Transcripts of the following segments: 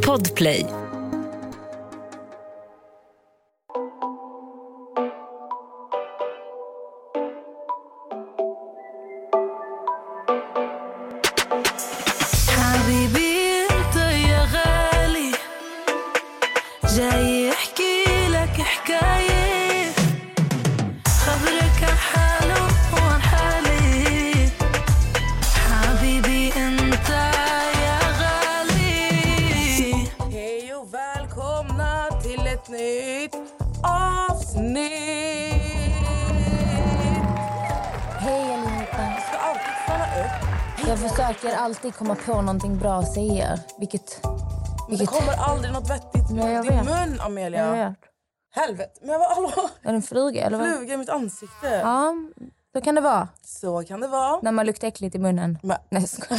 Podplay. Komma på någonting bra att säga. Vilket... Men det kommer aldrig något vettigt ur din mun, Amelia. jag vet. Helvete. Men jag var hallå, Är det en fluga eller vad? fluga i mitt ansikte. Ja, så kan det vara. Så kan det vara. När man luktar äckligt i munnen. Men, Nej, jag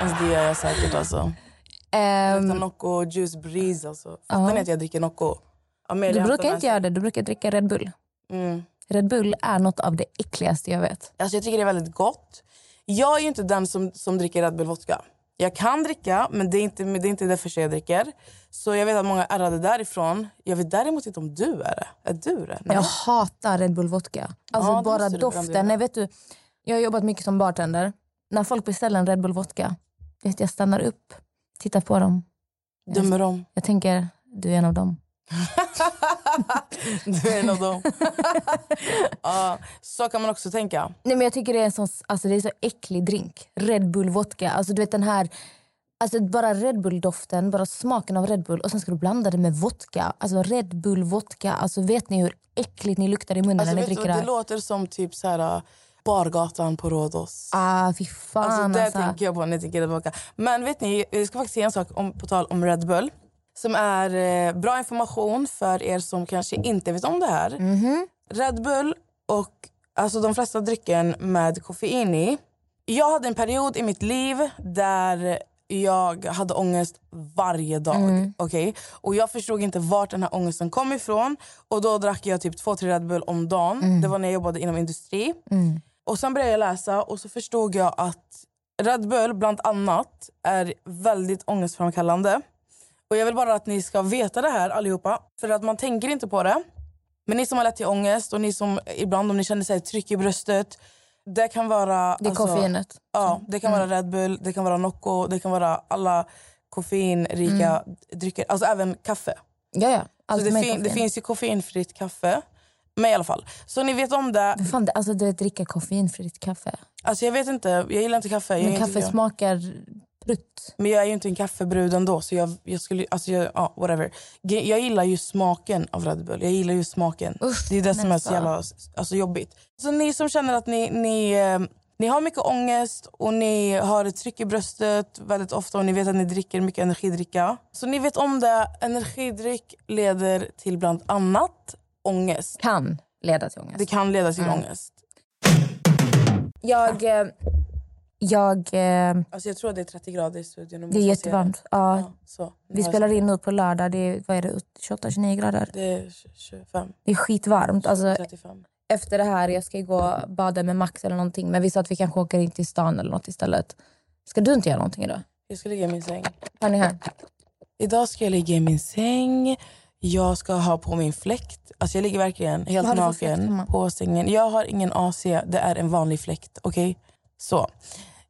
alltså, det gör jag säkert alltså. Jag Ehm, tar Nocco juice breeze alltså. Fattar ni att jag dricker Nocco? Amelia du brukar inte göra det. Du brukar dricka Red Bull. Mm. Red Bull är något av det äckligaste jag vet. Alltså jag tycker det är väldigt gott. Jag är ju inte den som, som dricker Red Bull vodka. Jag kan dricka, men det är inte, men det är inte därför jag dricker. Så jag vet att många är ärrade därifrån. Jag vet däremot inte om du är det. Är du det? Nej. Jag hatar Red Bull vodka. Alltså Ja, bara doften. Nej, vet du, jag har jobbat mycket som bartender. När folk beställer en Red Bull vodka, vet, jag stannar upp, tittar på dem. Dömer om. Jag tänker, du är en av dem. du är en av dem. ja, så kan man också tänka. Nej, men jag tycker det är en sån, alltså det är så äcklig drink. Red Bull vodka. Alltså du vet den här, alltså bara Red Bull-doften, bara smaken av Red Bull och sen ska du blanda det med vodka. Alltså Red Bull vodka. Alltså vet ni hur äckligt ni luktar i munnen Alltså, när ni du, dricker vad, det det här? låter som typ så här, uh, bargatan på Rhodos. Ah, fy fan Alltså, alltså. det tänker jag på när jag tänker vodka. Men vet ni, jag ska faktiskt säga en sak om, på tal om Red Bull. Som är eh, bra information för er som kanske inte vet om det här. Mhm. Red Bull och alltså de flesta drycken med koffein i. Jag hade en period i mitt liv där jag hade ångest varje dag. Mm. okej? Och Jag förstod inte vart den här ångesten kom ifrån. Och Då drack jag typ två, tre Red Bull om dagen. Mm. Det var när jag jobbade inom industri. Och Sen började jag läsa och så förstod jag att Red Bull bland annat är väldigt ångestframkallande. Och Jag vill bara att ni ska veta det här allihopa. För att man tänker inte på det. Men ni som har lätt till ångest och ni som ibland om ni känner sig tryck i bröstet. Det kan vara... Det är alltså, koffeinet. Ja, det kan vara Red Bull, det kan vara Nocco, det kan vara alla koffeinrika drycker. Alltså även kaffe. Ja, ja. Allt det, fin- det finns ju koffeinfritt kaffe. Men i alla fall. Så ni vet om det. Fan, det, alltså du dricka koffeinfritt kaffe. Alltså jag vet inte, jag gillar inte kaffe. Jag Men kaffe smakar prutt. men jag är ju inte en kaffebrud ändå. Så jag, jag skulle, alltså jag, ja, whatever. Jag gillar ju smaken av Red Bull. Jag gillar ju smaken. Usch, det är det som är så jävla alltså, jobbigt. Så ni som känner att ni, ni, eh, ni har mycket ångest och ni har ett tryck i bröstet väldigt ofta och ni vet att ni dricker mycket energidricka. Så ni vet om det. Energidryck leder till bland annat ångest. Kan leda till ångest. Det kan leda till Mm. ångest. Jag... eh, Jag... eh, Alltså jag tror att det är 30 grader i studion. Det är jättevarmt. Ja, Ja, så. vi spelar in nu på lördag. Det är, vad är det, 28-29 grader. Det är 25, Det är skitvarmt. Alltså, 35. efter det här, jag ska gå och bada med Max eller någonting. Men vi sa att vi kanske åker in till stan eller något istället. Ska du inte göra någonting idag? Jag ska ligga i min säng. Är ni här? Idag ska jag ligga i min säng. Jag ska ha på min fläkt. Alltså jag ligger verkligen helt naken på sängen. Jag har ingen AC. Det är en vanlig fläkt. Okej? Så.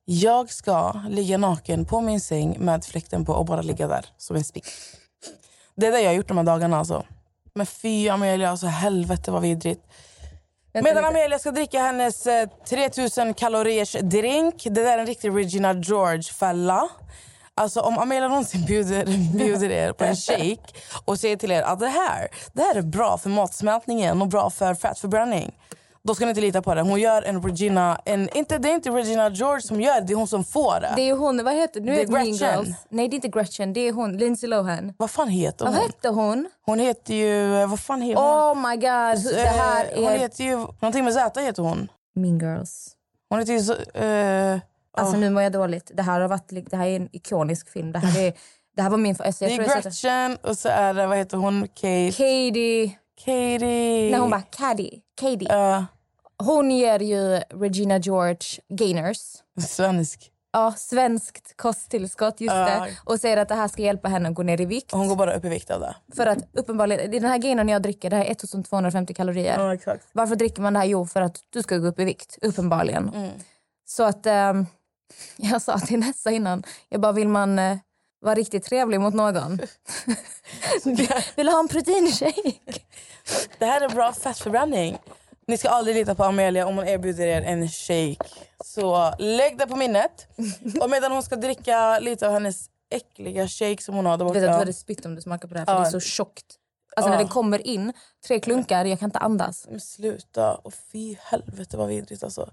Jag ska ligga naken på min säng med fläkten på och bara ligga där som en spick. Det är det jag har gjort de här dagarna. Alltså. Men fy Amelia, alltså helvete vad vidrigt. Medan Amelia ska dricka hennes eh, 3000 kaloriers drink. Det där är en riktig Regina George-fälla. Alltså om Amelia någonsin bjuder, bjuder er på en shake och säger till er att det här, det här är bra för matsmältningen och bra för fettförbränning. Då ska ni inte lita på det. Hon gör en Regina... En, inte, det är inte Regina George som gör det, det är hon som får det. Det är hon, vad heter nu Det är är Mean Gretchen. Girls. Nej det är inte Gretchen, det är hon, Lindsay Lohan. Vad fan heter Vad hon? hette hon? Hon heter ju... Vad fan heter hon? Oh my god, det här Eh, Hon är heter ju... Någonting med Z heter hon. Mean Girls. Hon heter ju... så- eh, Alltså nu mår jag dåligt. Det här, har varit, det här är en ikonisk film. Det här, är, det här var min... Alltså, det är Gretchen och så är det... Vad heter hon? Kate... Katie. Katie... Nej hon bara Caddy. Katie. Ja, Hon ger ju Regina George gainers. svensk. ja, svenskt kosttillskott just Ja. det, och säger att det här ska hjälpa henne att gå ner i vikt. Hon går bara upp i vikt av det. För att uppenbarligen, den här när jag dricker, det här är 1250 kalorier. exakt. Varför dricker man det här? Jo, för att du ska gå upp i vikt, uppenbarligen. Mm. Så att ehm, jag sa till Nessa innan, jag bara vill man eh, vara riktigt trevlig mot någon? vill du ha en proteinshake? Det här är bra fettförbränning. Ni ska aldrig lita på Amelia om hon erbjuder er en shake. Så lägg det på minnet. Och medan hon ska dricka lite av hennes äckliga shake som hon har där Du vet att du borta. hade spytt om du smakar på det här för Ja. det är så tjockt. Alltså när Ja. det kommer in, tre klunkar, jag kan inte andas. Men sluta. Och fy helvete vad vidrigt alltså.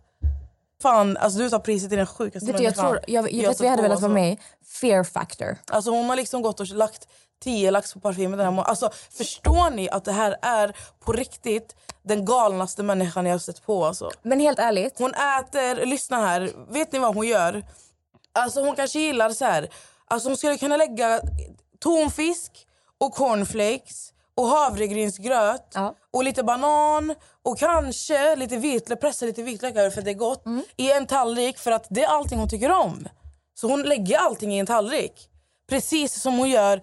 Fan, alltså du tar priset till den sjukaste Vet du, jag, tror, jag, jag, jag vet jag hade velat vara med i? Fear factor. Alltså hon har liksom gått och lagt 10 lax på parfymen den här må- Alltså förstår ni att det här är på riktigt den galnaste människan jag har sett på alltså. Men helt ärligt, Hon äter, lyssna här, vet ni vad hon gör? Alltså hon kanske gillar så här. Alltså hon skulle kunna lägga tonfisk och cornflakes och havregrynsgröt Ja. och lite banan och kanske lite vitlök, pressa lite vitlök över för det är gott i en tallrik för att det är allting hon tycker om. Så hon lägger allting i en tallrik. Precis som hon gör,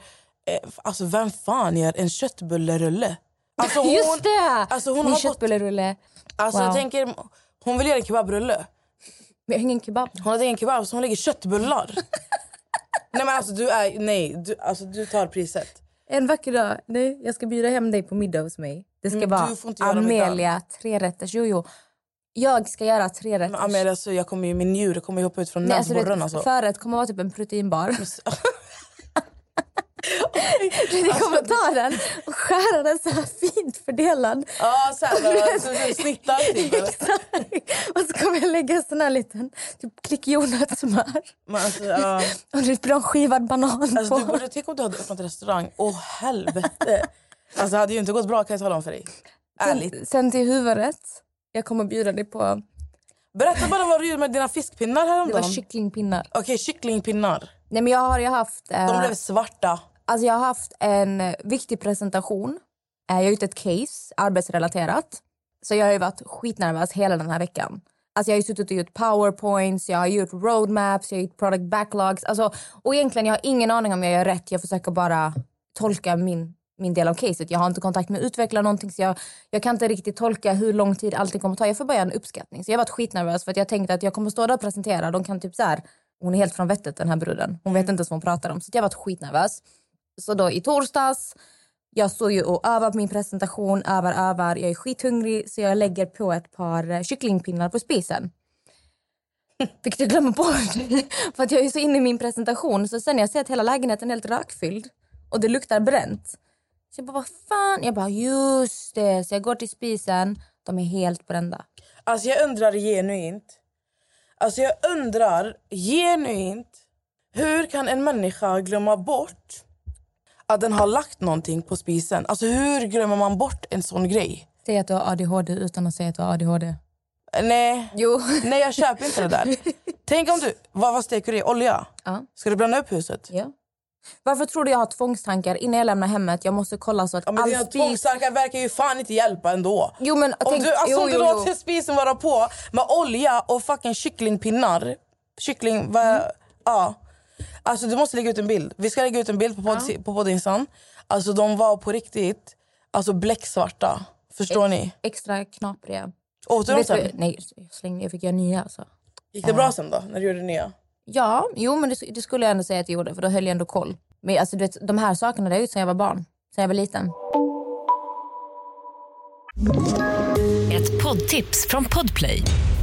eh, alltså vem fan gör en köttbullerulle? Alltså hon, just det! Alltså hon Min har gått, köttbullerulle. alltså Wow. jag tänker, hon vill göra en kebabrulle. Har ingen kebab. Hon hade ingen kebab så hon lägger köttbullar. nej men alltså du är, nej, du, alltså du tar priset. En vacker dag, nej, jag ska bjuda hem dig på middag hos mig. Det ska Mm, vara du får inte göra Amelia trerätters. Jo, jo. Jag ska göra trerätters. Men Amelia, alltså, jag kommer ju, min njure kommer ju hoppa ut från alltså, näsborren det, alltså. Förrätt kommer vara typ en proteinbar. Vi kommer ta den och skära den så här fint fördelad. Ja, såhär då, så, så, snittar typ. eller? och så kommer jag lägga sån här liten typ klick jordnötssmör. Alltså, ja. Och lite skivad banan alltså på. du borde, tänk om du hade öppnat restaurang. Åh helvete. Alltså det hade ju inte gått bra kan jag tala om för dig. Ärligt. Sen, sen till huvudrätt. Jag kommer bjuda dig på... Berätta bara vad du gjorde med dina fiskpinnar Det var häromdagen. kycklingpinnar. Okej, kycklingpinnar. Nej, men jag har ju haft... eh, De blev svarta. Alltså jag har haft en viktig presentation. Eh, Jag har gjort ett case, arbetsrelaterat. Så jag har ju varit skitnervös hela den här veckan. Alltså jag har ju suttit och gjort powerpoints, jag har gjort roadmaps, jag har gjort product backlogs. Alltså, och egentligen jag har ingen aning om jag gör rätt. Jag försöker bara tolka min, min del av caset. Jag har inte kontakt med utvecklare någonting så jag, jag kan inte riktigt tolka hur lång tid allting kommer att ta. Jag får bara göra en uppskattning. Så jag har varit skitnervös för att jag tänkte att jag kommer stå där och presentera. De kan typ så här, hon är helt från vettet den här bruden. Hon vet inte ens vad hon pratar om. Så jag har varit skitnervös. Så då i torsdags, jag står ju och övar på min presentation, övar, övar. Jag är skithungrig så jag lägger på ett par eh, kycklingpinnar på spisen. Vilket jag glömmer bort. För att jag är så inne i min presentation. Så sen jag ser att hela lägenheten är helt rökfylld och det luktar bränt. Så jag bara, vad fan? Jag bara, just det. Så jag går till spisen. De är helt brända. Alltså jag undrar genuint. Alltså jag undrar genuint. Hur kan en människa glömma bort att den har lagt någonting på spisen? Alltså hur glömmer man bort en sån grej? Säg att du har ADHD utan att säga att du har ADHD. Nej, Jo. nej jag köper inte det där. Tänk om du, vad, vad steker du i? Olja? Ja. Ska du bränna upp huset? ja. Varför tror du jag har tvångstankar innan jag lämnar hemmet? Jag måste kolla så att Ja, men all dina spis... tvångstankar verkar ju fan inte hjälpa ändå. Jo men Om tänk... du alltså jo, inte jo, låter spisen vara på med olja och fucking kycklingpinnar. Kyckling, vad, Mm. ja. Alltså du måste lägga ut en bild. Vi ska lägga ut en bild på, podd, på poddinsan. Alltså de var på riktigt alltså bläcksvarta. Förstår ni? Extra knapriga. Åt du dem sen? nej, jag slängde, jag fick göra nya alltså. Gick det bra sen då? När du gjorde nya? Ja, jo men det, det skulle jag ändå säga att jag gjorde för då höll jag ändå koll. Men alltså, du vet, de här sakerna jag gjort sedan jag var barn. Sedan jag var liten. Ett poddtips från Podplay.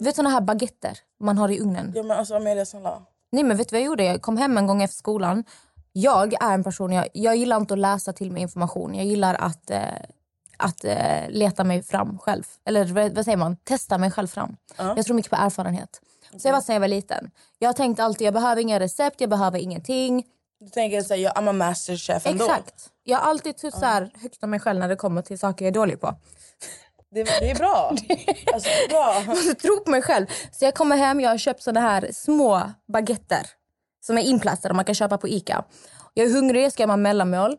Du vet såna här baguetter man har i ugnen? Ja men alltså Amelia snälla. Nej men vet du vad jag gjorde? Jag kom hem en gång efter skolan. Jag är en person, jag, jag gillar inte att läsa till mig information. Jag gillar att, eh, att eh, leta mig fram själv. Eller vad, vad säger man? Testa mig själv fram. Jag tror mycket på erfarenhet. Så jag var sen jag var liten. Jag har tänkt alltid, jag behöver inga recept, jag behöver ingenting. Du tänker såhär, jag I'm a masterchef ändå. Exakt. Jag har alltid så här högt om mig själv när det kommer till saker jag är dålig på. Det, det är bra. alltså, bra. måste tro på mig själv. Så jag kommer hem, jag har köpt såna här små baguetter som är inplastade man kan köpa på Ica. Jag är hungrig, jag ska göra mellanmål.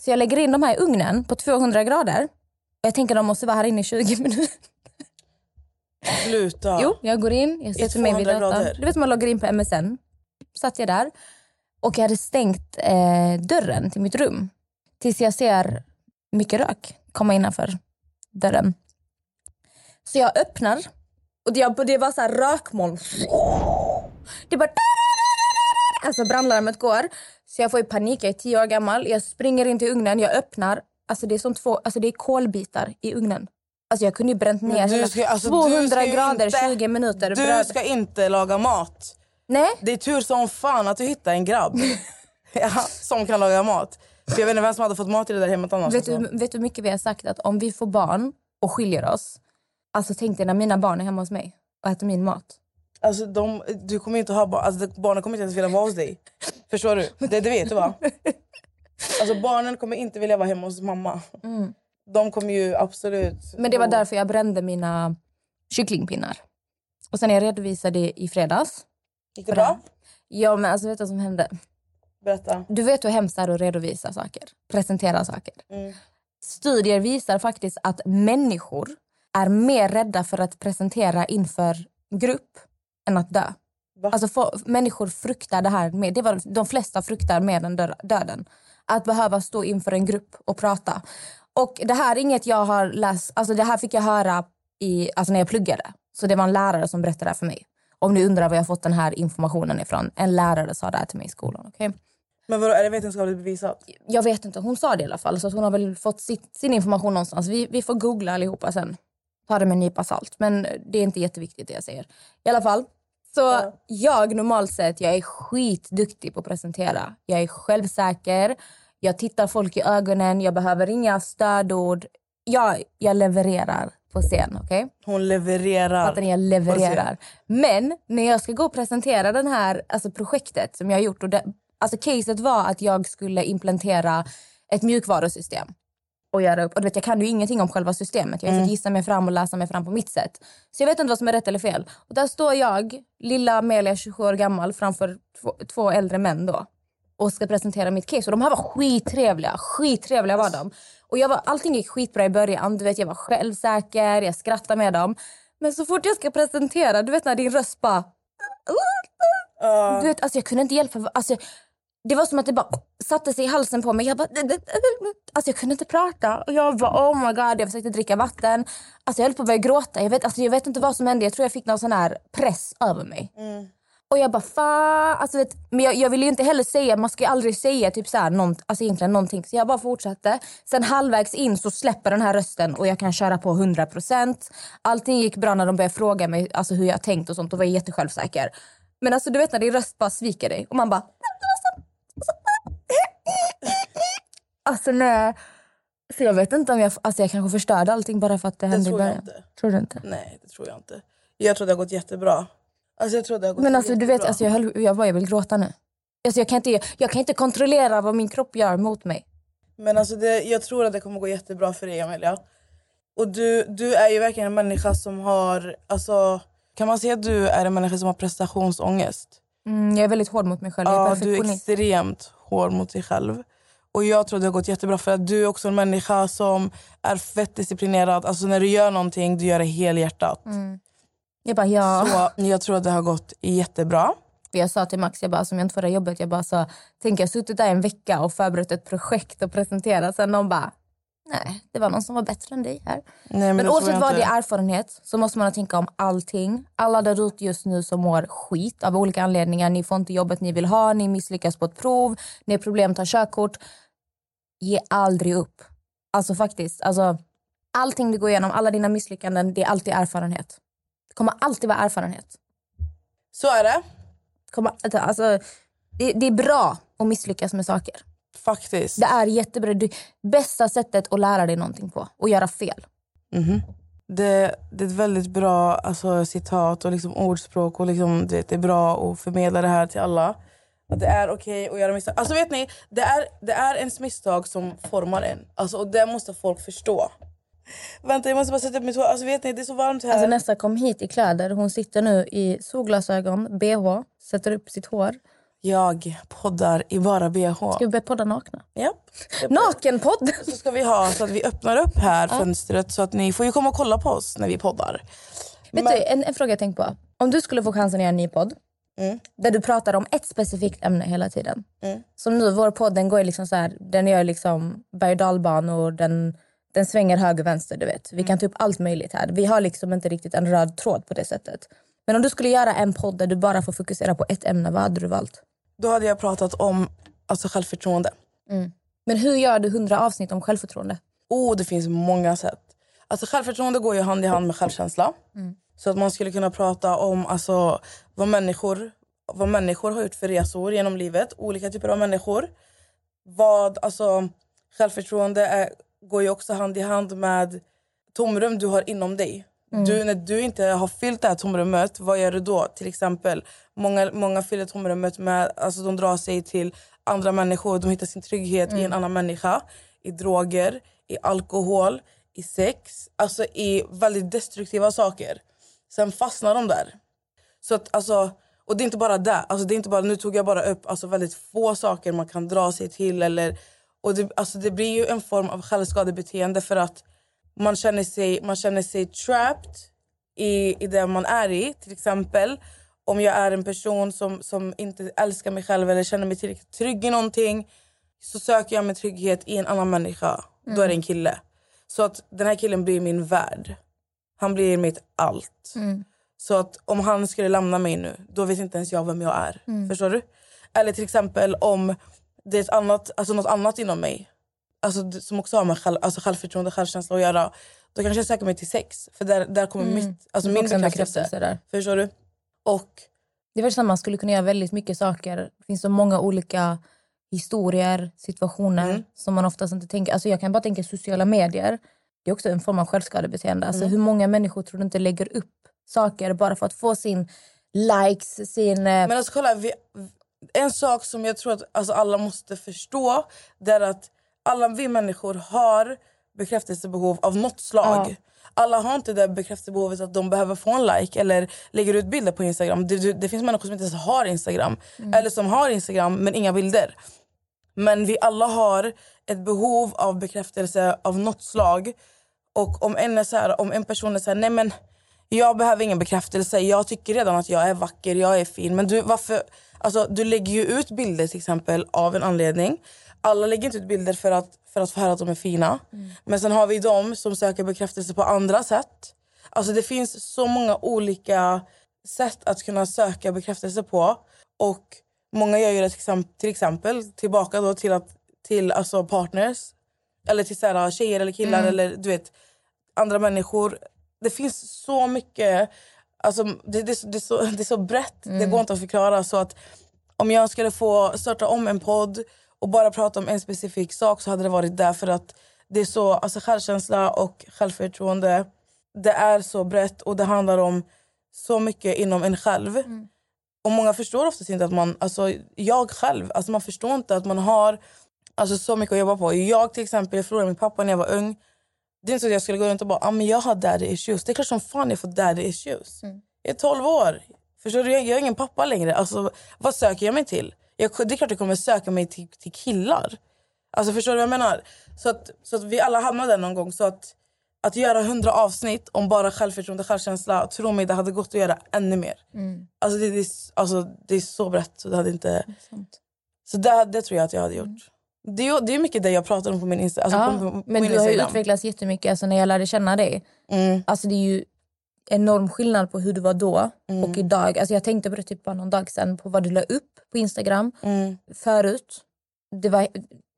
Så jag lägger in de här i ugnen på 200 grader. Jag tänker de måste vara här inne i 20 minuter. Sluta. Jo, jag går in, jag sätter mig vid 200 datorn. Du vet man loggar in på MSN. Satt jag där och jag hade stängt eh, dörren till mitt rum. Tills jag ser mycket rök komma innanför dörren. Så jag öppnar och det, det var så här rökmoln. Det bara... Alltså brandlarmet går. Så jag får panik, jag är tio år gammal. Jag springer in till ugnen, jag öppnar. Alltså det är som två, alltså det är kolbitar i ugnen. Alltså jag kunde ju bränt ner du hela ska- alltså, du 200 ska ju grader, inte- 20 minuter. Du bröd. ska inte laga mat. Nej, Det är tur som fan att du hittar en grabb ja, som kan laga mat. För jag vet inte vem som hade fått mat i det där hemmet annars. vet du, alltså. vet du hur mycket vi har sagt att om vi får barn och skiljer oss. Alltså tänk dig när mina barn är hemma hos mig och äter min mat. Alltså, de, du kommer inte ha barn. Alltså, barnen kommer inte ens vilja vara hos dig. Förstår du? Det, det vet du va? Alltså, barnen kommer inte vilja vara hemma hos mamma. De kommer ju absolut... Men det var därför jag brände mina kycklingpinnar. Och sen jag redovisade i fredags. Gick det bra? Ja men alltså vet du vad som hände? Berätta. Du vet hur hemskt det är att redovisa saker, presentera saker. Mm. Studier visar faktiskt att människor är mer rädda för att presentera inför grupp än att dö. Va? Alltså få, människor fruktar det här, med, det var, de flesta fruktar mer än dö- döden. Att behöva stå inför en grupp och prata. Och det här är inget jag har läst, alltså det här fick jag höra i, alltså när jag pluggade. Så det var en lärare som berättade det här för mig. Om ni undrar var jag fått den här informationen ifrån. En lärare sa det här till mig i skolan. okej? Men vadå, är det vetenskapligt bevisat? Jag vet inte, hon sa det i alla fall. Så hon har väl fått sitt, sin information någonstans. Vi, vi får googla allihopa sen. Ta det med en nypa salt. Men det är inte jätteviktigt det jag säger. I alla fall. Så jag normalt sett, jag är skitduktig på att presentera. Jag är självsäker. Jag tittar folk i ögonen. Jag behöver inga stödord. Jag, jag levererar på scen. okej? Hon levererar. Fattar ni? Jag levererar. Men när jag ska gå och presentera den här alltså projektet som jag har gjort. Och alltså caset var att jag skulle implementera ett mjukvarusystem. Och göra upp. Och du vet, jag kan ju ingenting om själva systemet. Jag har fått gissa mig fram och läsa mig fram på mitt sätt. Så jag vet inte vad som är rätt eller fel. Och där står jag, lilla Amelia 27 år gammal framför två, två äldre män då. Och ska presentera mitt case. Och de här var skittrevliga. Skittrevliga var de. Och jag var, allting gick skitbra i början. Du vet, jag var självsäker, jag skrattade med dem. Men så fort jag ska presentera, du vet när din röst bara... Du vet, alltså jag kunde inte hjälpa. Alltså, det var som att det bara satte sig i halsen på mig. Jag, bara, alltså jag kunde inte prata. Och jag bara, oh my god, jag försökte dricka vatten. Alltså jag höll på att börja gråta. Jag vet, alltså jag vet inte vad som hände. Jag tror jag fick någon sån här press över mig. Och jag bara fan. Alltså, vet, men jag, jag ville ju inte heller säga, man ska aldrig säga typ så här, någon, alltså egentligen någonting. Så jag bara fortsatte. Sen halvvägs in så släpper den här rösten och jag kan köra på 100%. Allting gick bra när de började fråga mig alltså, hur jag tänkt och sånt. Då var jag jättesjälvsäker. Men alltså du vet när din röst bara sviker dig och man bara... Alltså nej. Så jag vet inte om jag, alltså jag kanske förstörde allting bara för att det hände i tror början. inte. Tror du inte? Nej, det tror jag inte. Jag tror det har gått jättebra. Alltså, jag tror det har gått Men alltså du vet, jättebra. alltså, jag, höll, jag, bara, jag vill gråta nu. Alltså, jag, kan inte, jag kan inte kontrollera vad min kropp gör mot mig. Men alltså det, jag tror att det kommer gå jättebra för dig Amelia. Och du, du är ju verkligen en människa som har... Alltså, kan man säga att du är en människa som har prestationsångest? Mm, jag är väldigt hård mot mig själv. Ja, du är extremt hård mot dig själv. Och jag tror det har gått jättebra för att du är också en människa som är fett disciplinerad. Alltså när du gör någonting, du gör det helhjärtat. Jag bara, ja. Så jag tror att det har gått jättebra. Jag sa till Max, jag bara, som jag inte det jobbet, jag bara sa, tänk jag har suttit där en vecka och förberett ett projekt och presenterat. Sen de bara, nej, det var någon som var bättre än dig här. Nej, men Men oavsett vad det är erfarenhet så måste man tänka om allting. Alla där ute just nu som mår skit av olika anledningar. Ni får inte jobbet ni vill ha, ni misslyckas på ett prov, ni har problem att ta körkort. Ge aldrig upp. Alltså faktiskt, alltså, allting du går igenom, alla dina misslyckanden, det är alltid erfarenhet. Det kommer alltid vara erfarenhet. Så är. Det Kommer, alltså, det, det är bra att misslyckas med saker. Faktiskt. Det är jättebra. Det bästa sättet att lära dig någonting på. Och göra fel. Mhm. det, det är ett väldigt bra alltså, citat och liksom ordspråk och liksom, det, det är bra att förmedla det här till alla. Att det är okej att göra misstag. Alltså vet ni, det är, det är ens misstag som formar en. Alltså, och det måste folk förstå. Vänta jag måste bara sätta upp mitt hår. Alltså vet ni, det är så varmt här. Alltså Nessa kom hit i kläder. Hon sitter nu i solglasögon, bh, sätter upp sitt hår. Jag poddar i bara bh. Ska vi börja podda nakna? Japp. Nakenpodd! Så ska vi ha så att vi öppnar upp här fönstret så att ni får ju komma och kolla på oss när vi poddar. Vet du, en, en fråga jag tänkt på. Om du skulle få chansen att göra en ny podd där du pratar om ett specifikt ämne hela tiden. Som nu, vår podd den går liksom så här, den gör liksom berg och dalbanor, den, den svänger höger vänster. Du vet. Vi kan ta upp allt möjligt här. Vi har liksom inte riktigt en röd tråd på det sättet. Men om du skulle göra en podd där du bara får fokusera på ett ämne, vad hade du valt? Då hade jag pratat om alltså, självförtroende. Men hur gör du hundra avsnitt om självförtroende? Oh, det finns många sätt. Alltså, självförtroende går ju hand i hand med självkänsla. Så att man skulle kunna prata om alltså, vad, människor, vad människor har gjort för resor genom livet. Olika typer av människor. Vad, alltså, självförtroende är, går ju också hand i hand med tomrum du har inom dig. Du, när du inte har fyllt det här tomrummet, vad gör du då? Till exempel, många, många fyller tomrummet med, alltså de drar sig till andra människor, de hittar sin trygghet i en annan människa. I droger, i alkohol, i sex, alltså i väldigt destruktiva saker. Sen fastnar de där. Så att, alltså, och det är inte bara det. Alltså, det är inte bara, nu tog jag bara upp alltså, väldigt få saker man kan dra sig till. Eller, och det, alltså, det blir ju en form av självskadebeteende för att man känner sig, man känner sig trapped i, i det man är i. Till exempel om jag är en person som, som inte älskar mig själv eller känner mig tillräckligt trygg i någonting så söker jag min trygghet i en annan människa. Då är det en kille. Så att den här killen blir min värld. Han blir mitt allt. Så att om han skulle lämna mig nu, då vet inte ens jag vem jag är. Förstår du? Eller till exempel om det är ett annat, alltså något annat inom mig. Alltså, som också har med själv, alltså självförtroende självkänsla att göra. Då kanske jag söker mig till sex. För där, där kommer mitt, alltså min bekräftelse. Förstår du? Och Det är att man skulle kunna göra väldigt mycket saker. Det finns så många olika historier, situationer som man oftast inte tänker. Alltså jag kan bara tänka sociala medier. Det är också en form av självskadebeteende. Alltså hur många människor tror du inte lägger upp saker bara för att få sin likes, sin... eh, Men alltså kolla, vi, en sak som jag tror att alltså, alla måste förstå det är att alla vi människor har bekräftelsebehov av något slag. Alla har inte det bekräftelsebehovet att de behöver få en like eller lägger ut bilder på Instagram. Det, det, finns människor som inte ens har Instagram. Eller som har Instagram men inga bilder. Men vi alla har ett behov av bekräftelse av något slag. Och om en, är så här, om en person är så här, nej men jag behöver ingen bekräftelse, jag tycker redan att jag är vacker, jag är fin. Men du, varför, alltså, du lägger ju ut bilder till exempel av en anledning. Alla lägger inte ut bilder för att, för att få höra att de är fina. Men sen har vi de som söker bekräftelse på andra sätt. Alltså det finns så många olika sätt att kunna söka bekräftelse på. Och många gör ju det till exempel, till exempel tillbaka då till, att, till alltså partners. Eller till så här, tjejer eller killar eller du vet andra människor. Det finns så mycket, alltså, det, det, det, är så, det är så brett, det går inte att förklara. Så att om jag skulle få starta om en podd och bara prata om en specifik sak så hade det varit därför att det är så, alltså självkänsla och självförtroende, det är så brett och det handlar om så mycket inom en själv. Och många förstår oftast inte att man, alltså jag själv, alltså man förstår inte att man har alltså, så mycket att jobba på. Jag till exempel, jag förlorade min pappa när jag var ung. Det är inte så att jag skulle gå runt och bara, ah, men jag har daddy issues. Det är klart som fan jag får daddy issues. Jag är 12 år. Förstår du? Jag, jag är ingen pappa längre. Alltså, vad söker jag mig till? Jag, det är klart jag kommer söka mig till, till killar. Alltså förstår du vad jag menar? Så att, så att vi alla hamnar där någon gång. Så att, att göra hundra avsnitt om bara självförtroende och självkänsla, tro mig det hade gått att göra ännu mer. Alltså, det, det, är, alltså, det är så brett så det hade inte... Så det, det tror jag att jag hade gjort. Det, är, det är mycket det jag pratar om på min, Insta, alltså Ja, på, på, på men min du har ju utvecklats jättemycket alltså, när jag lärde känna dig. Mm. Alltså, det är ju enorm skillnad på hur du var då Mm. och idag. Alltså, jag tänkte på det typ bara någon dag sedan på vad du la upp på Instagram Mm. förut. Det var,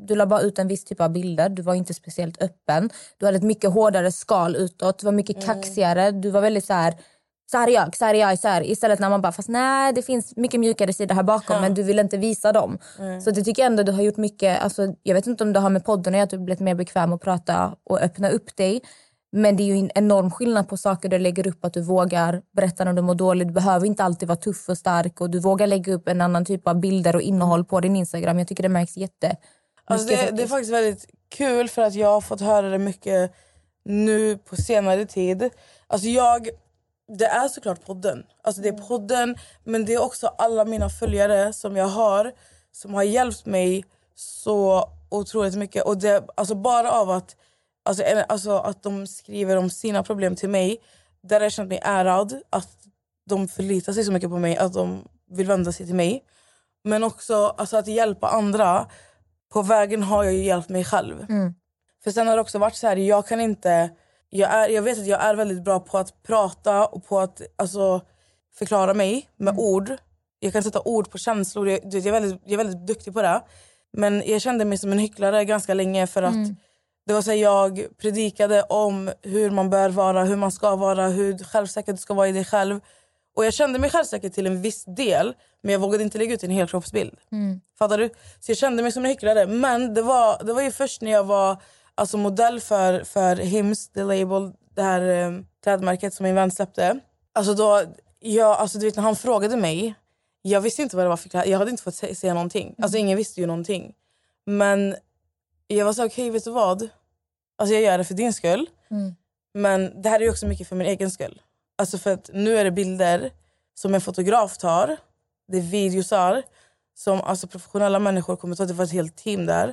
du la bara ut en viss typ av bilder. Du var inte speciellt öppen. Du hade ett mycket hårdare skal utåt. Du var mycket Mm. kaxigare. Du var väldigt så här... Så här är jag, så här är jag, så här. Istället när man bara, fast nej det finns mycket mjukare sidor här bakom men du vill inte visa dem. Mm. Så det tycker jag ändå du har gjort mycket, alltså, jag vet inte om det har med podden att göra, att du blivit mer bekväm att prata och öppna upp dig. Men det är ju en enorm skillnad på saker du lägger upp. Att du vågar berätta när du mår dåligt. Du behöver inte alltid vara tuff och stark. Och du vågar lägga upp en annan typ av bilder och innehåll på din Instagram. Jag tycker det märks jätte Alltså det, det är faktiskt väldigt kul för att jag har fått höra det mycket nu på senare tid. Alltså jag, det är såklart podden. Alltså det är podden men det är också alla mina följare som jag har som har hjälpt mig så otroligt mycket. Och det, alltså bara av att, alltså, alltså att de skriver om sina problem till mig där har jag känt mig ärad. Att de förlitar sig så mycket på mig att de vill vända sig till mig. Men också alltså, att hjälpa andra. På vägen har jag ju hjälpt mig själv. För sen har det också varit så här, jag kan inte... Jag, är, jag vet att jag är väldigt bra på att prata och på att alltså, förklara mig med ord. Jag kan sätta ord på känslor, jag, jag, är väldigt, jag är väldigt duktig på det. Men jag kände mig som en hycklare ganska länge för att det var så här, jag predikade om hur man bör vara, hur man ska vara, hur självsäker du ska vara i dig själv. Och jag kände mig självsäker till en viss del men jag vågade inte lägga ut en helkroppsbild. Fattar du? Så jag kände mig som en hycklare. Men det var, det var ju först när jag var alltså, modell för, för Hims, the label, det här eh, klädmärket som min vän släppte. Alltså då, jag, alltså, du vet, när han frågade mig, jag visste inte vad det var för kläder. Jag hade inte fått se, säga någonting. Alltså ingen visste ju någonting. Men jag var så okej vet du vad? Alltså jag gör det för din skull. Men det här är också mycket för min egen skull. Alltså för att nu är det bilder som en fotograf tar. Det är videosar som alltså professionella människor kommer ta. Det var ett helt team där.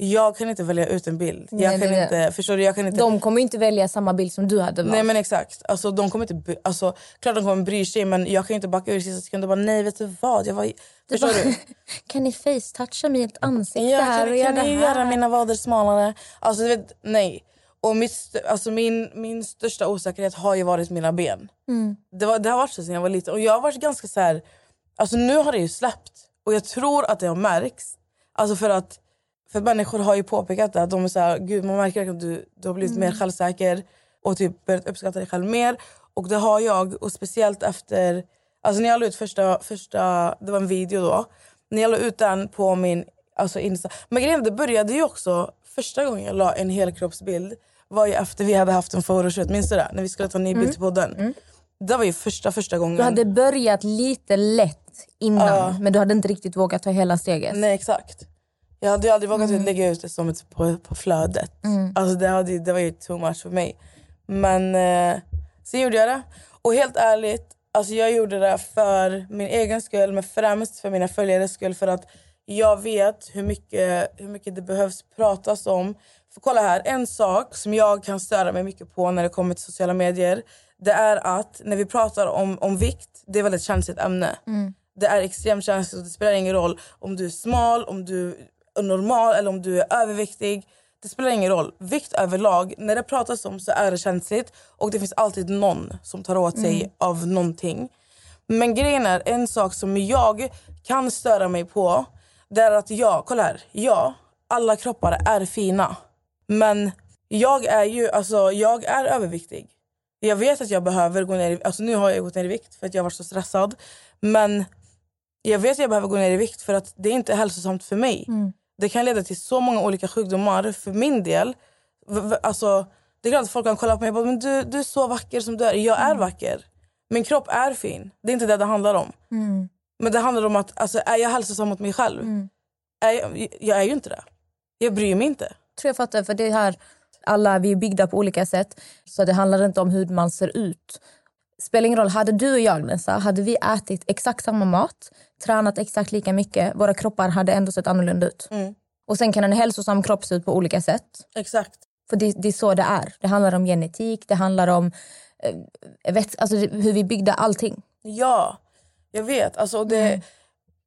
Jag kan inte välja ut en bild. Nej, Jag kan det. inte, förstår du? Jag kan inte, De kommer inte välja samma bild som du hade valt. Nej men exakt. Alltså, de kommer inte, alltså, klart de kommer bry sig men jag kan inte backa ur i sista sekund och bara nej vet du vad. Jag var, förstår du? kan ni facetoucha mitt ansikte Ja, här kan, och göra kan ni här? göra mina vader smalare? Alltså du vet, nej. Och mitt, alltså, min, min största osäkerhet har ju varit mina ben. Det, var, det har varit så sedan jag var liten. Och jag har varit ganska så här... Alltså nu har det ju släppt. Och jag tror att det har märkts. Alltså för att för människor har ju påpekat det. Att de är så här, Gud, man märker att du, du har blivit mer självsäker och typ börjat uppskatta dig själv mer. Och det har jag. Och speciellt efter... Alltså när jag la ut första, första... Det var en video då. När jag la ut den på min alltså Insta. Men grejen det började ju också... Första gången jag la en helkroppsbild var ju efter vi hade haft en photoshoot. Minns du det? När vi skulle ta en ny bild till podden. Det var ju första första gången. Du hade börjat lite lätt innan men du hade inte riktigt vågat ta hela steget. Nej exakt. Jag hade aldrig vågat lägga ut det som ett, på, på flödet. Alltså det, hade, det var ju too much för mig. Men eh, sen gjorde jag det. Och helt ärligt, alltså jag gjorde det för min egen skull men främst för mina följares skull. För att jag vet hur mycket, hur mycket det behövs pratas om. För kolla här, en sak som jag kan störa mig mycket på när det kommer till sociala medier. Det är att när vi pratar om, om vikt, det är ett väldigt känsligt ämne. Det är extremt känsligt och det spelar ingen roll om du är smal, om du normal eller om du är överviktig. Det spelar ingen roll. Vikt överlag, när det pratas om så är det känsligt och det finns alltid någon som tar åt sig av någonting. Men grejen är, en sak som jag kan störa mig på det är att jag, kolla här, ja, alla kroppar är fina. Men jag är ju, alltså jag är överviktig. Jag vet att jag behöver gå ner i, alltså nu har jag gått ner i vikt för att jag var så stressad. Men jag vet att jag behöver gå ner i vikt för att det är inte hälsosamt för mig. Det kan leda till så många olika sjukdomar. För min del, alltså, det är klart att folk kan kolla på mig och bara, men du, du är så vacker som du är. Jag är vacker. Min kropp är fin. Det är inte det det handlar om. Men det handlar om att, alltså, är jag hälsosam mot mig själv? Är jag, jag är ju inte det. Jag bryr mig inte. tror jag fattar. För det här, alla vi är byggda på olika sätt. Så det handlar inte om hur man ser ut. Spelar ingen roll. Hade du och jag, Nessa, hade vi ätit exakt samma mat, tränat exakt lika mycket, våra kroppar hade ändå sett annorlunda ut. Och sen kan en hälsosam kropp se ut på olika sätt. Exakt. För det, det är så det är. Det handlar om genetik, det handlar om eh, vet, alltså hur vi byggde allting. Ja, jag vet. Alltså, det,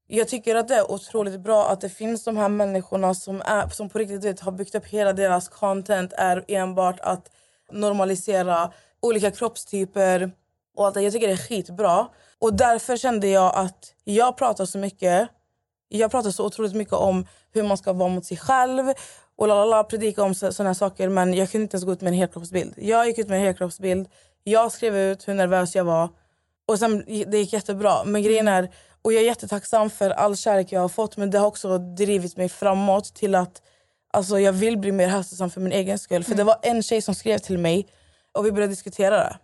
jag tycker att det är otroligt bra att det finns de här människorna som, är, som på riktigt vet, har byggt upp hela deras content är enbart att normalisera olika kroppstyper. Och allt det. Jag tycker det är skitbra. Och därför kände jag att jag pratar så mycket. Jag pratar så otroligt mycket om hur man ska vara mot sig själv och lalala, predika om sådana här saker. Men jag kunde inte ens gå ut med en helkroppsbild. Jag gick ut med en helkroppsbild. Jag skrev ut hur nervös jag var. Och sen, Det gick jättebra. Men grejen är, och jag är jättetacksam för all kärlek jag har fått men det har också drivit mig framåt till att alltså, jag vill bli mer hälsosam för min egen skull. För det var en tjej som skrev till mig och vi började diskutera det.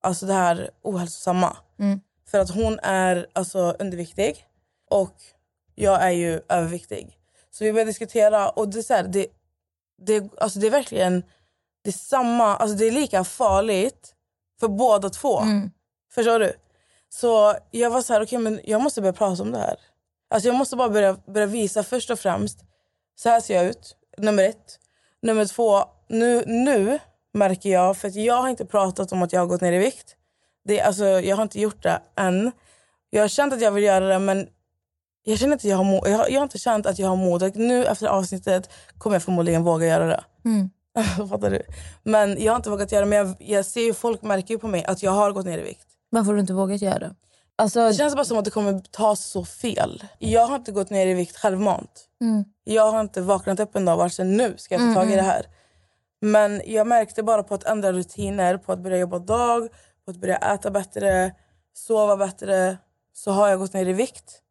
Alltså det här ohälsosamma. För att hon är alltså, underviktig och jag är ju överviktig. Så vi började diskutera och det är, så här, det, det, alltså det är verkligen det är samma, alltså det är lika farligt för båda två. Förstår du? Så jag var så här, okej men jag måste börja prata om det här. Alltså jag måste bara börja, börja visa först och främst, så här ser jag ut, nummer ett. Nummer två, nu, nu märker jag, för att jag har inte pratat om att jag har gått ner i vikt. Det, alltså, jag har inte gjort det än. Jag har känt att jag vill göra det men jag känner inte att jag har, jag har, jag har inte känt att jag har modet. Nu efter avsnittet kommer jag förmodligen våga göra det. Fattar du? Men jag har inte vågat göra det. Men jag, jag ser ju, folk märker ju på mig att jag har gått ner i vikt. Varför har du inte vågat göra det? Alltså, Det känns bara som att det kommer tas så fel. Jag har inte gått ner i vikt självmant. Mm. Jag har inte vaknat upp en dag och varit nu ska jag ta tag i det här. Men jag märkte bara på att ändra rutiner, på att börja jobba dag, på att börja äta bättre, sova bättre. Så har jag gått ner i vikt.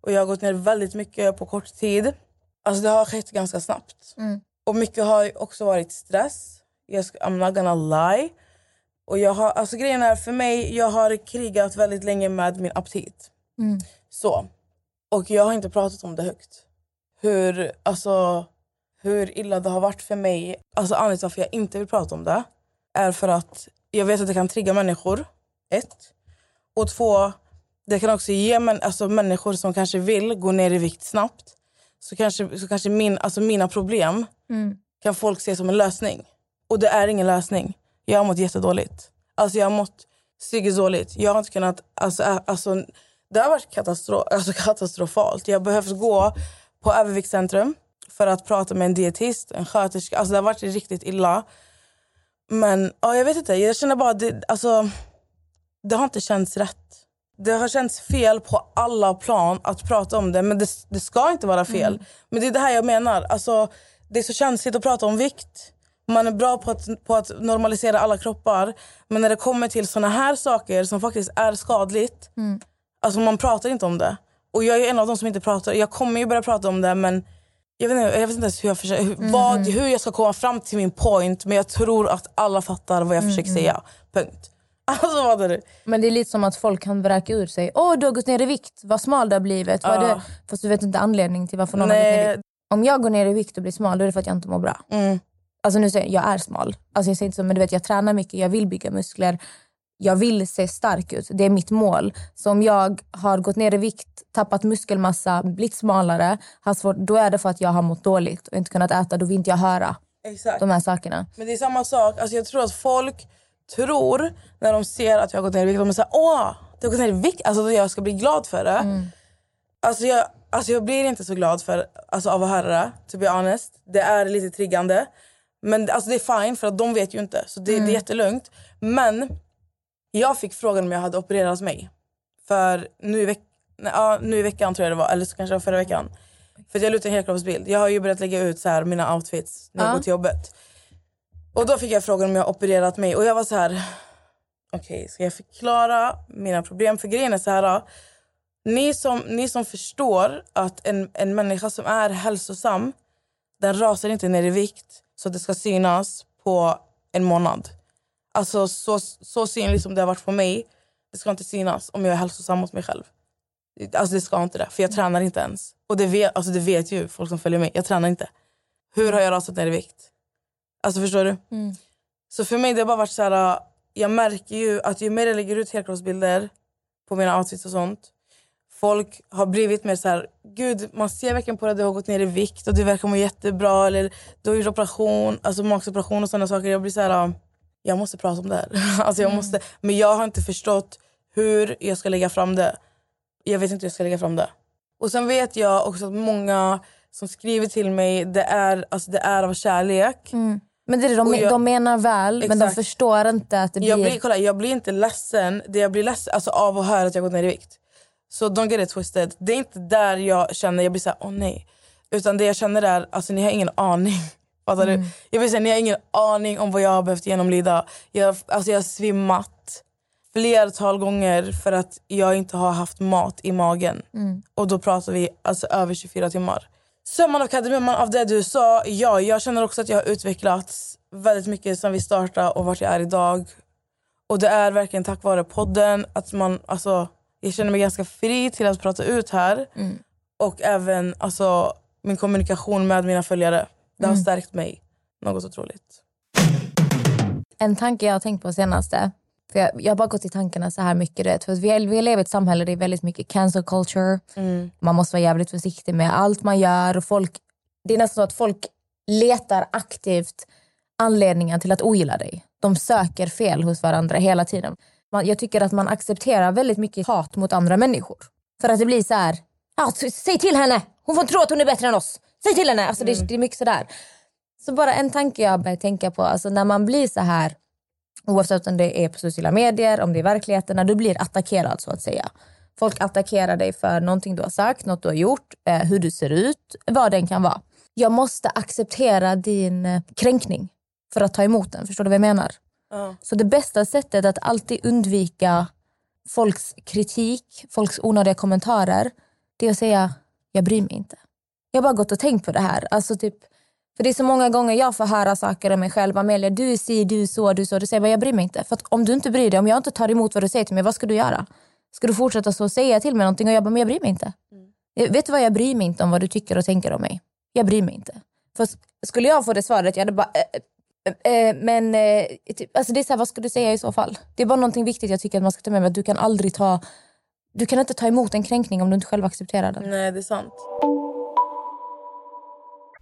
Och jag har gått ner väldigt mycket på kort tid. Alltså det har skett ganska snabbt. Och mycket har också varit stress. Jag ska, I'm not gonna lie. Och jag har, alltså grejen är för mig, jag har krigat väldigt länge med min aptit. Så. Och jag har inte pratat om det högt. Hur, alltså, hur illa det har varit för mig. Alltså anledningen till varför jag inte vill prata om det är för att jag vet att det kan trigga människor. Ett. Och två, det kan också ge män, alltså, människor som kanske vill gå ner i vikt snabbt. Så kanske, så kanske min, alltså, mina problem kan folk se som en lösning. Och det är ingen lösning. Jag har mått jättedåligt. Alltså jag har mått psykiskt dåligt. Jag har inte kunnat... Alltså, alltså, det har varit katastro alltså, katastrofalt. Jag har behövt gå på överviktscentrum för att prata med en dietist, en sköterska. Alltså, det har varit riktigt illa. Men ja, jag vet inte. Jag känner bara... Det, alltså, det har inte känts rätt. Det har känts fel på alla plan att prata om det. Men det, det ska inte vara fel. Men det är det här jag menar. Alltså, det är så känsligt att prata om vikt. Man är bra på att, på att normalisera alla kroppar. Men när det kommer till såna här saker som faktiskt är skadligt. Alltså man pratar inte om det. Och jag är en av de som inte pratar. Jag kommer ju börja prata om det men jag vet inte, jag vet inte ens hur jag, försöker, hur, vad, hur jag ska komma fram till min point. Men jag tror att alla fattar vad jag försöker säga. Punkt. Alltså vad är det? Men det är lite som att folk kan vräka ur sig. Åh, du har gått ner i vikt. Vad smal du har blivit. Vad Ja. du... Fast du vet inte anledningen till varför någon har gått ner i Nej. vikt. Om jag går ner i vikt och blir smal, då är det för att jag inte mår bra. Mm. Alltså nu säger jag, jag är smal. Alltså jag säger inte så, men du vet jag tränar mycket, jag vill bygga muskler. Jag vill se stark ut, det är mitt mål. Så om jag har gått ner i vikt, tappat muskelmassa, blivit smalare, har svårt, då är det för att jag har mått dåligt och inte kunnat äta. Då vill inte jag höra Exakt. de här sakerna. Men det är samma sak. Alltså jag tror att folk tror när de ser att jag har gått ner i vikt, de såhär åh, du har gått ner i vikt. Alltså jag ska bli glad för det. Alltså, jag, alltså jag blir inte så glad för, alltså, av att höra det, to be honest. Det är lite triggande. Men alltså, det är fine för att de vet ju inte. Så det, det är jättelugnt. Men jag fick frågan om jag hade opererat mig. För nu i, veck nej, ja, nu i veckan tror jag det var, eller så kanske det var förra veckan. För jag la ut en helkroppsbild. Jag har ju börjat lägga ut så här, mina outfits när jag Ja. går till jobbet. Och då fick jag frågan om jag opererat mig och jag var så här. Okej, ska jag förklara mina problem? För grejen är så här. Ni som, ni som förstår att en, en människa som är hälsosam, den rasar inte ner i vikt så att det ska synas på en månad. Alltså så, så synligt som det har varit på mig, det ska inte synas om jag är hälsosam mot mig själv. Alltså det ska inte det, för jag tränar inte ens. Och det vet, alltså det vet ju folk som följer mig, jag tränar inte. Hur har jag rasat ner i vikt? Alltså förstår du? Så för mig det har bara varit så här. Jag märker ju att ju mer jag lägger ut helkroppsbilder på mina outfits och sånt. Folk har blivit mer så här, gud man ser verkligen på dig att du har gått ner i vikt och du verkar må jättebra eller du har gjort operation, alltså magsoperation och sådana saker. Jag blir så här, jag måste prata om det här. alltså jag måste, men jag har inte förstått hur jag ska lägga fram det. Jag vet inte hur jag ska lägga fram det. Och sen vet jag också att många som skriver till mig, det är, alltså, det är av kärlek. Men det är det, de, jag- de menar väl, men de Exakt. förstår inte att det blir... Jag blir, kolla, jag blir inte ledsen, det jag blir ledsen alltså, av att höra att jag gått ner i vikt. Så don't get it twisted. Det är inte där jag känner, jag blir såhär, åh nej. Utan det jag känner är, alltså ni har ingen aning. Fattar du? Jag vill säga, ni har ingen aning om vad jag har behövt genomlida. Jag, alltså, jag har svimmat flertal gånger för att jag inte har haft mat i magen. Och då pratar vi alltså över 24 timmar. Summan av kardemumman av det du sa, ja, jag känner också att jag har utvecklats väldigt mycket sen vi startade och vart jag är idag. Och det är verkligen tack vare podden att man, alltså, jag känner mig ganska fri till att prata ut här. Och även alltså, min kommunikation med mina följare. Det har stärkt mig något otroligt. En tanke jag har tänkt på senaste, för jag, jag har bara gått i tankarna så här mycket. Vet, för vi, vi lever i ett samhälle där det är väldigt mycket cancel culture. Man måste vara jävligt försiktig med allt man gör. Och folk, det är nästan så att folk letar aktivt anledningar till att ogilla dig. De söker fel hos varandra hela tiden. Man, jag tycker att man accepterar väldigt mycket hat mot andra människor. För att det blir så här, s- säg till henne, hon får tro att hon är bättre än oss. Säg till henne, alltså det, det är mycket sådär. Så bara en tanke jag börjar tänka på, alltså när man blir så här oavsett om det är på sociala medier, om det är verkligheten, när du blir attackerad så att säga. Folk attackerar dig för någonting du har sagt, något du har gjort, eh, hur du ser ut, vad den kan vara. Jag måste acceptera din eh, kränkning för att ta emot den. Förstår du vad jag menar? Så det bästa sättet att alltid undvika folks kritik, folks onödiga kommentarer, det är att säga jag bryr mig inte. Jag har bara gått och tänkt på det här. Alltså typ, för det är så många gånger jag får höra saker om mig själv. Amelia, du är si, du är så, du är så. Du säger bara, jag bryr mig inte. För att om du inte bryr dig, om jag inte tar emot vad du säger till mig, vad ska du göra? Ska du fortsätta så säga till mig någonting och jag bara, men jag bryr mig inte. Jag- Vet du vad, jag bryr mig inte om vad du tycker och tänker om mig. Jag bryr mig inte. För skulle jag få det svaret, jag hade bara, eh, eh, eh, men eh, typ, alltså det är så här, vad ska du säga i så fall? Det är bara någonting viktigt jag tycker att man ska ta med mig. Att du kan aldrig ta, du kan inte ta emot en kränkning om du inte själv accepterar den. Nej, det är sant.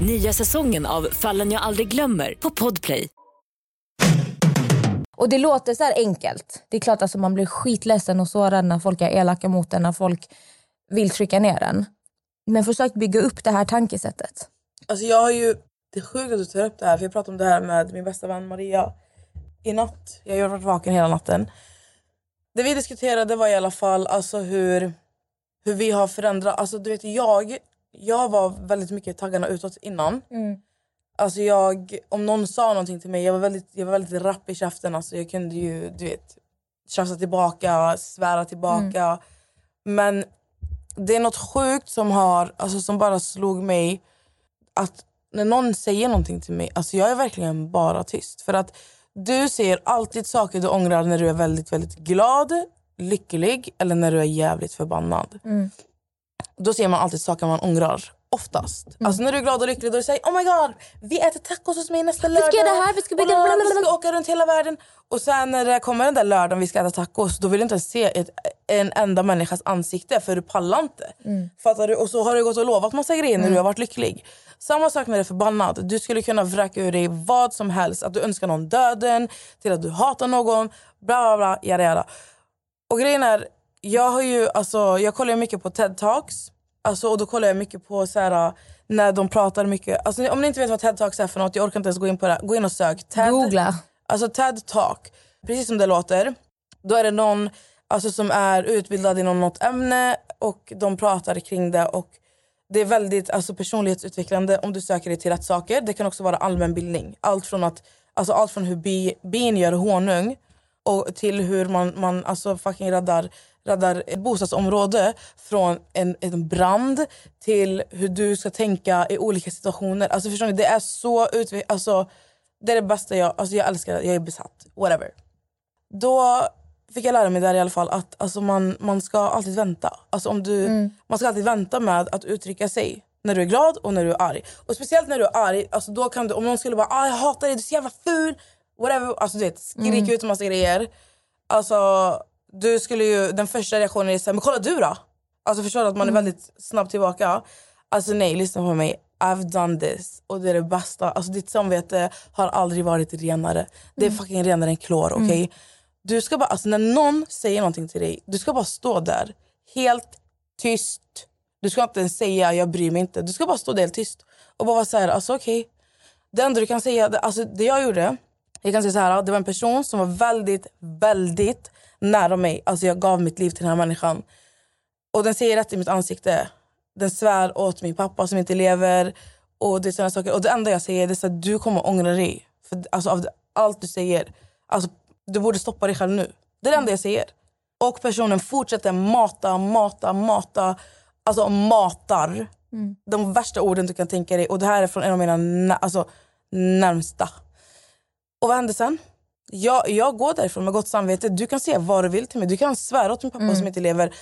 Nya säsongen av Fallen jag aldrig glömmer på Podplay. Och det låter så här enkelt. Det är klart att alltså, man blir skitledsen och sårad när folk är elaka mot en, när folk vill trycka ner en. Men försök bygga upp det här tankesättet. Alltså jag har ju, det är sjukt att du tar upp det här för jag pratade om det här med min bästa vän Maria i natt. Jag har ju varit vaken hela natten. Det vi diskuterade var i alla fall alltså hur, hur vi har förändrat. Alltså du vet jag, jag var väldigt mycket taggarna utåt innan. Alltså jag, om någon sa någonting till mig, jag var väldigt, jag var väldigt rapp i käften. Alltså jag kunde ju du vet, tjafsa tillbaka, svära tillbaka. Men det är något sjukt som, har, alltså som bara slog mig att när någon säger någonting till mig, alltså jag är verkligen bara tyst. För att du säger alltid saker du ångrar när du är väldigt, väldigt glad, lycklig eller när du är jävligt förbannad. Då säger man alltid saker man ångrar. Oftast. Alltså när du är glad och lycklig då du säger oh my god, vi äter tacos hos mig nästa lördag. ska göra det här, vi ska Och blablabla." Vi ska åka runt hela världen. Och sen när det kommer den där lördagen vi ska äta tacos då vill du inte ens se ett, en enda människas ansikte för du pallar inte. Fattar du? Och så har du gått och lovat massa grejer när du har varit lycklig. Samma sak när du är förbannad. Du skulle kunna vräka ur dig vad som helst. Att du önskar någon döden, till att du hatar någon, bla bla bla, jada jada. Och grejen är, jag har ju, alltså, jag kollar mycket på TED Talks. Alltså, och då kollar jag mycket på så här, när de pratar mycket. Alltså, om ni inte vet vad TED Talks är för något, jag orkar inte ens gå in på det. Gå in och sök. TED, Googla. Alltså TED Talk, precis som det låter. Då är det någon alltså, som är utbildad inom något ämne och de pratar kring det. Och det är väldigt alltså, personlighetsutvecklande om du söker dig till rätt saker. Det kan också vara allmänbildning. Allt från, att, alltså, allt från hur bi, bin gör honung och till hur man, man alltså, fucking räddar, räddar ett bostadsområde från en, en brand till hur du ska tänka i olika situationer. Alltså, förstår ni? Det är så utveck- alltså, Det är det bästa jag... Alltså, jag älskar det. Jag är besatt. Whatever. Då fick jag lära mig där i alla fall att alltså, man, man ska alltid vänta. Alltså, om du, Man ska alltid vänta med att uttrycka sig. när du är glad och när du är arg. Och speciellt när du är arg, alltså då kan du, om någon skulle bara ah, jag hatar dig, du är så jävla ful. Whatever, alltså du vet, skrik ut en massa grejer. Alltså du skulle ju, den första reaktionen är såhär, men kolla du då? Alltså förstår du att man är väldigt snabb tillbaka. Alltså nej, lyssna på mig. I've done this och det är det bästa. Alltså ditt samvete har aldrig varit renare. Det är fucking renare än klor, okej? Du ska bara, alltså när någon säger någonting till dig, du ska bara stå där helt tyst. Du ska inte ens säga jag bryr mig inte. Du ska bara stå där helt tyst och bara vara så här, alltså okej. Det enda du kan säga, alltså det jag gjorde, jag kan säga så här, det var en person som var väldigt, väldigt nära mig. Alltså jag gav mitt liv till den här människan. Och den säger rätt i mitt ansikte. Den svär åt min pappa som inte lever. Och det såna saker. Och det enda jag säger är att du kommer ångra dig. För, alltså, av allt du säger. Alltså, du borde stoppa dig själv nu. Det är det enda jag säger. Och personen fortsätter mata, mata, mata. Alltså matar. De värsta orden du kan tänka dig. Och det här är från en av mina alltså, närmsta. Och vad hände sen? Jag, jag går därifrån med gott samvete. Du kan säga vad du vill till mig. Du kan svära åt min pappa som inte lever.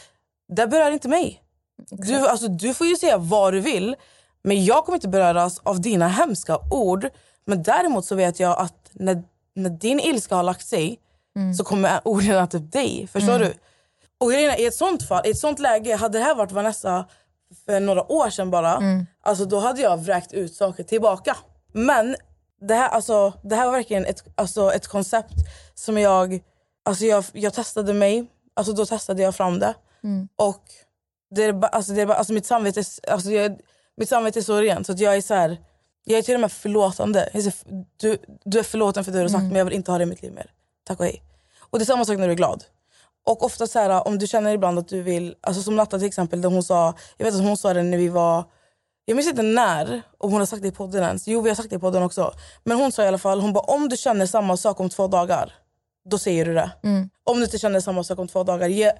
Det berör inte mig. Du, alltså, du får ju säga vad du vill. Men jag kommer inte beröras av dina hemska ord. Men däremot så vet jag att när, när din ilska har lagt sig så kommer orden att upp dig. Förstår du? Och grejen i ett sånt fall, i ett sånt läge, hade det här varit Vanessa för några år sedan bara, alltså då hade jag vräkt ut saker tillbaka. Men det här, alltså, det här var verkligen ett, alltså, ett koncept som jag, alltså jag, jag testade mig, alltså då testade jag fram det. Och det är, alltså, det är, alltså, mitt, samvete, alltså, jag, mitt samvete är så rent så att jag är så här, jag är till och med förlåtande. Jag så, du, du är förlåten för det du har sagt men jag vill inte ha det i mitt liv mer. Tack och hej. Och det är samma sak när du är glad. Och ofta så här, om du känner ibland att du vill, alltså som Natta till exempel, där hon sa, jag vet att hon sa det när vi var, jag minns inte när, om hon har sagt det i podden ens. Jo vi har sagt det i podden också. Men hon sa i alla fall, hon bara om du känner samma sak om två dagar, då säger du det. Om du inte känner samma sak om två dagar, ge,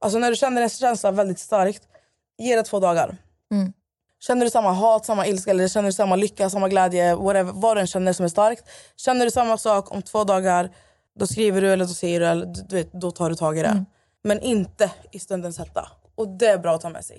alltså när du känner en känsla väldigt starkt, ge det två dagar. Känner du samma hat, samma ilska, eller känner du samma lycka, samma glädje, whatever, vad du än känner som är starkt. Känner du samma sak om två dagar, då skriver du eller då säger du, eller du, vet, då tar du tag i det. Men inte i stundens hetta. Och det är bra att ta med sig.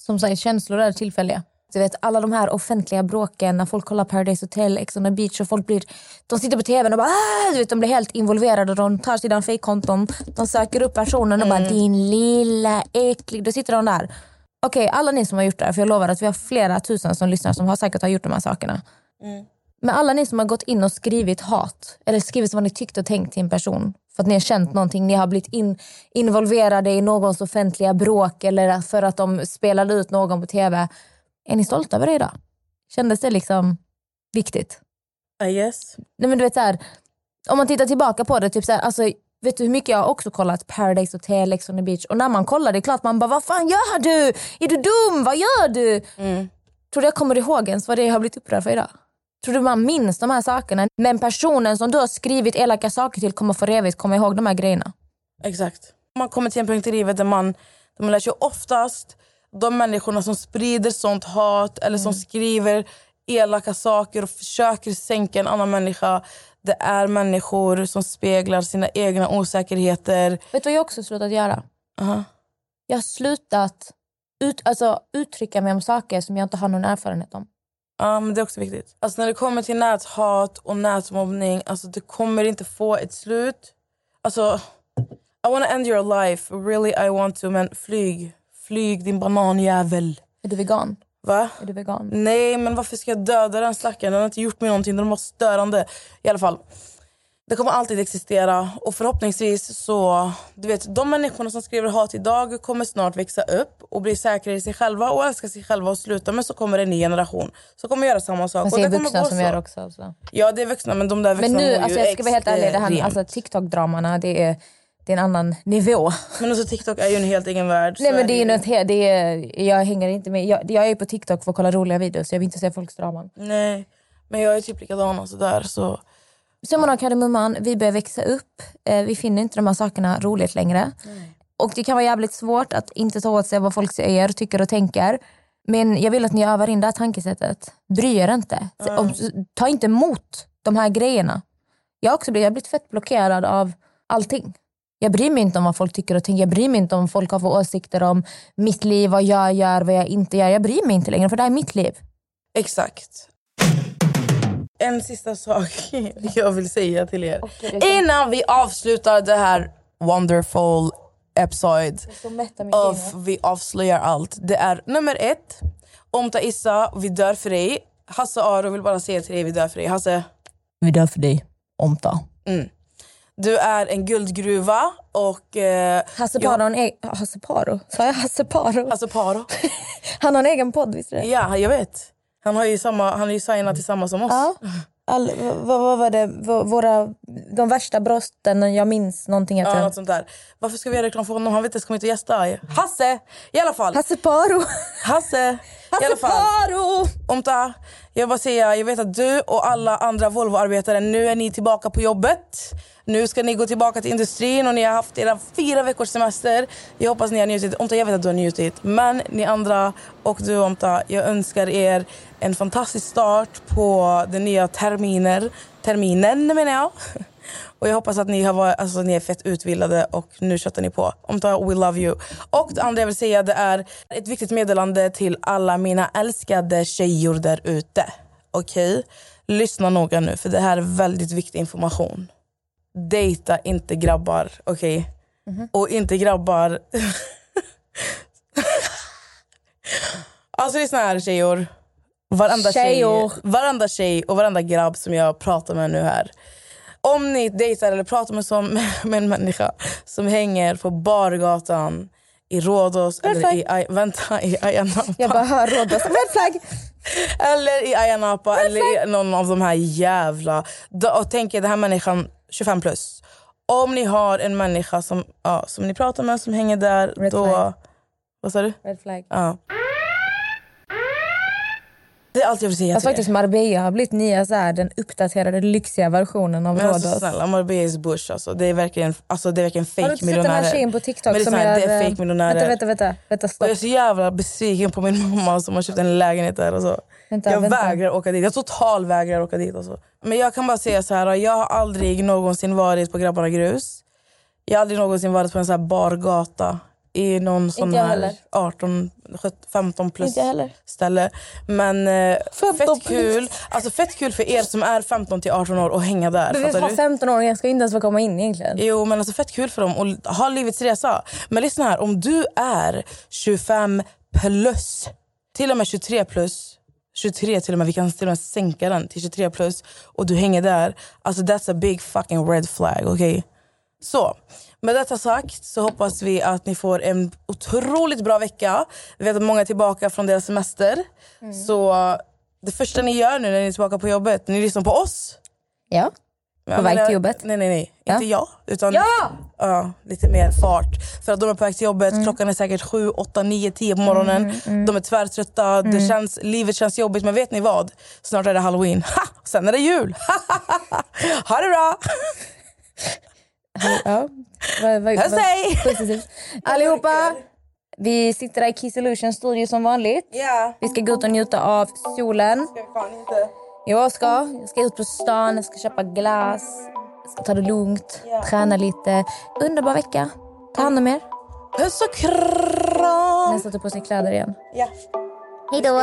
Som sagt, känslor är tillfälliga. Du vet, alla de här offentliga bråken när folk kollar Paradise Hotel, Ex on the beach och folk blir, de sitter på tvn och bara ah! du vet, de blir helt involverade. De tar sina fejkkonton, de söker upp personen och bara din lilla äcklig. Då sitter de där. Okej, alla ni som har gjort det här, för jag lovar att vi har flera tusen som lyssnar som har säkert har gjort de här sakerna. Men alla ni som har gått in och skrivit hat eller skrivit vad ni tyckt och tänkt till en person för att ni har känt någonting, ni har blivit in, involverade i någons offentliga bråk eller för att de spelade ut någon på tv. Är ni stolta över det idag? Kändes det liksom viktigt? I guess. Nej, men du vet så här, om man tittar tillbaka på det, typ så här, alltså, vet du hur mycket jag har också kollat Paradise Hotel, Ex on the beach och när man kollar det är klart man bara vad fan gör du? Är du dum? Vad gör du? Tror du jag kommer ihåg ens vad det är jag har blivit upprörd för idag? Tror du man minns de här sakerna? Men personen som du har skrivit elaka saker till kommer för evigt komma ihåg de här grejerna. Exakt. Man kommer till en punkt i livet där man, där man lär sig oftast de människorna som sprider sånt hat eller som skriver elaka saker och försöker sänka en annan människa. Det är människor som speglar sina egna osäkerheter. Vet du vad jag också slutat göra? Aha. Jag har slutat ut, alltså, uttrycka mig om saker som jag inte har någon erfarenhet om. Ja, men det är också viktigt. Alltså när det kommer till näthat och nätmobbning, alltså det kommer inte få ett slut. Alltså, I wanna end your life, really I want to, men flyg. Flyg din bananjävel. Är du vegan? Va? Är du vegan? Nej, men varför ska jag döda den stackaren? Den har inte gjort mig någonting, den var störande. I alla fall. Det kommer alltid existera och förhoppningsvis så... Du vet, de människorna som skriver hat idag kommer snart växa upp och bli säkra i sig själva och älska sig själva och sluta. Men så kommer det en ny generation som kommer göra samma sak. Man och ser det kommer vuxna som så. gör också. Alltså. Ja, det är vuxna, men de där vuxna Men nu, alltså, jag ska vara helt ärlig, det här alltså, TikTok-dramarna, det är, det är en annan nivå. Men alltså, TikTok är ju en helt egen värld. Nej men det är ju. något helt, det är, jag hänger inte med. Jag, jag är på TikTok för att kolla roliga videos, jag vill inte se folks draman. Nej, men jag är typ likadan och sådär. Så. Summan av kardemumman, vi börjar växa upp. Eh, vi finner inte de här sakerna roligt längre. Och det kan vara jävligt svårt att inte ta åt sig vad folk säger, tycker och tänker. Men jag vill att ni övar in det här tankesättet. Bry er inte. Om, ta inte emot de här grejerna. Jag har också blivit, jag har blivit fett blockerad av allting. Jag bryr mig inte om vad folk tycker och tänker. Jag bryr mig inte om folk har för åsikter om mitt liv, vad jag gör, vad jag inte gör. Jag bryr mig inte längre för det här är mitt liv. Exakt. En sista sak jag vill säga till er. Innan vi avslutar det här wonderful episode of Vi avslöjar allt. Det är nummer ett. Omta Issa, vi dör för dig. Hasse Aro vill bara säga till dig, vi dör för dig. Hasse, Vi dör för dig, Omta. du är en guldgruva och... Eh, Hasse jag- Paro en egen... Hasse Paro? Sa jag Hasse Paro? Hasse Paro. Han har en egen podd, visst är det? Ja, jag vet. Han har ju samma, han är ju signat till samma som oss. Ja. All, vad, vad var det? Våra, de värsta brotten, jag minns någonting heter Ja, något sånt där. Varför ska vi göra reklam för honom? Han vet inte ens kommit och gästa. Hasse! I alla fall. Hasse Paro! Hasse! I alla Hasse fall. Omta, jag vill bara säga, jag vet att du och alla andra Volvo-arbetare, nu är ni tillbaka på jobbet. Nu ska ni gå tillbaka till industrin och ni har haft era fyra veckors semester. Jag hoppas ni har njutit. Omta, jag vet att du har njutit. Men ni andra och du Omta, jag önskar er en fantastisk start på den nya terminer. terminen menar jag. Och jag hoppas att ni, har varit, alltså, ni är fett utbildade och nu köttar ni på. Omta, we love you. Och det andra jag vill säga det är ett viktigt meddelande till alla mina älskade tjejor där ute. Okej? Lyssna noga nu för det här är väldigt viktig information. Dejta inte grabbar, okej? Och inte grabbar... alltså lyssna här tjejor. Varenda tjej, varenda tjej och varenda grabb som jag pratar med nu här. Om ni dejtar eller pratar med, som, med en människa som hänger på bargatan i Rhodos eller i, vänta, i Ayia Napa. Jag bara hör Rhodos. Red flag! Eller i Ayia Napa eller i någon av de här jävla... Och tänk er den här människan 25 plus. Om ni har en människa som, ja, som ni pratar med som hänger där, Red då... flag. Vad sa du? Red flag. Ja. Det är allt jag vill säga till faktiskt. Marbella har blivit nya, så här, den uppdaterade lyxiga versionen av Men alltså, Rhodos. snälla, Marbella bush alltså. Det är verkligen, alltså, det är verkligen Har du inte sett den här tjejen på TikTok Men det är som här, det är eh, fake-miljonärer. Vänta, vänta, vänta. vänta Och stopp. jag är så jävla besviken på min mamma som har köpt en lägenhet där. Och så. Vänta, jag vänta. vägrar åka dit. Jag total vägrar åka dit. Alltså. Men jag kan bara säga så här. Jag har aldrig någonsin varit på Grabbarna Grus. Jag har aldrig någonsin varit på en så här bargata i någon sån här heller. 18, 17, 15 plus ställe. Men eh, 15 fett kul. Alltså fett kul för er som är 15 till 18 år och hänga där. Men vi har du? 15-åringar ska inte ens få komma in egentligen. Jo, men alltså fett kul för dem att ha livets resa. Men lyssna här, om du är 25 plus, till och med 23 plus, 23 till och med, vi kan till och med sänka den till 23 plus och du hänger där, alltså that's a big fucking red flag, okej? Så, med detta sagt så hoppas vi att ni får en otroligt bra vecka. Vi vet att många är tillbaka från deras semester. Så det första ni gör nu när ni är tillbaka på jobbet, ni lyssnar på oss. Ja. Ja, På väg till jobbet? Nej, nej, nej. Ja. Inte jag. Utan Ja! ja, lite mer fart. För att de är på väg till jobbet. Klockan är säkert 7, 8, 9, 10 på morgonen. De är tvärtrötta. Det känns, livet känns jobbigt. Men vet ni vad? Snart är det halloween. Ha! Sen är det jul. ha det bra! ja. Vad- vad- Puss, hej! Allihopa, vi sitter här i Kiss Illusion studio som vanligt. Ja. Vi ska gå ut och njuta av solen. Ska vi fan inte. Jag ska, jag ska ut på stan, jag ska köpa glass. Jag ska ta det lugnt, Ja. träna lite. Underbar vecka. Ta hand om er. Puss och kram! Nästa tar på sig kläder igen. Ja. Hej då!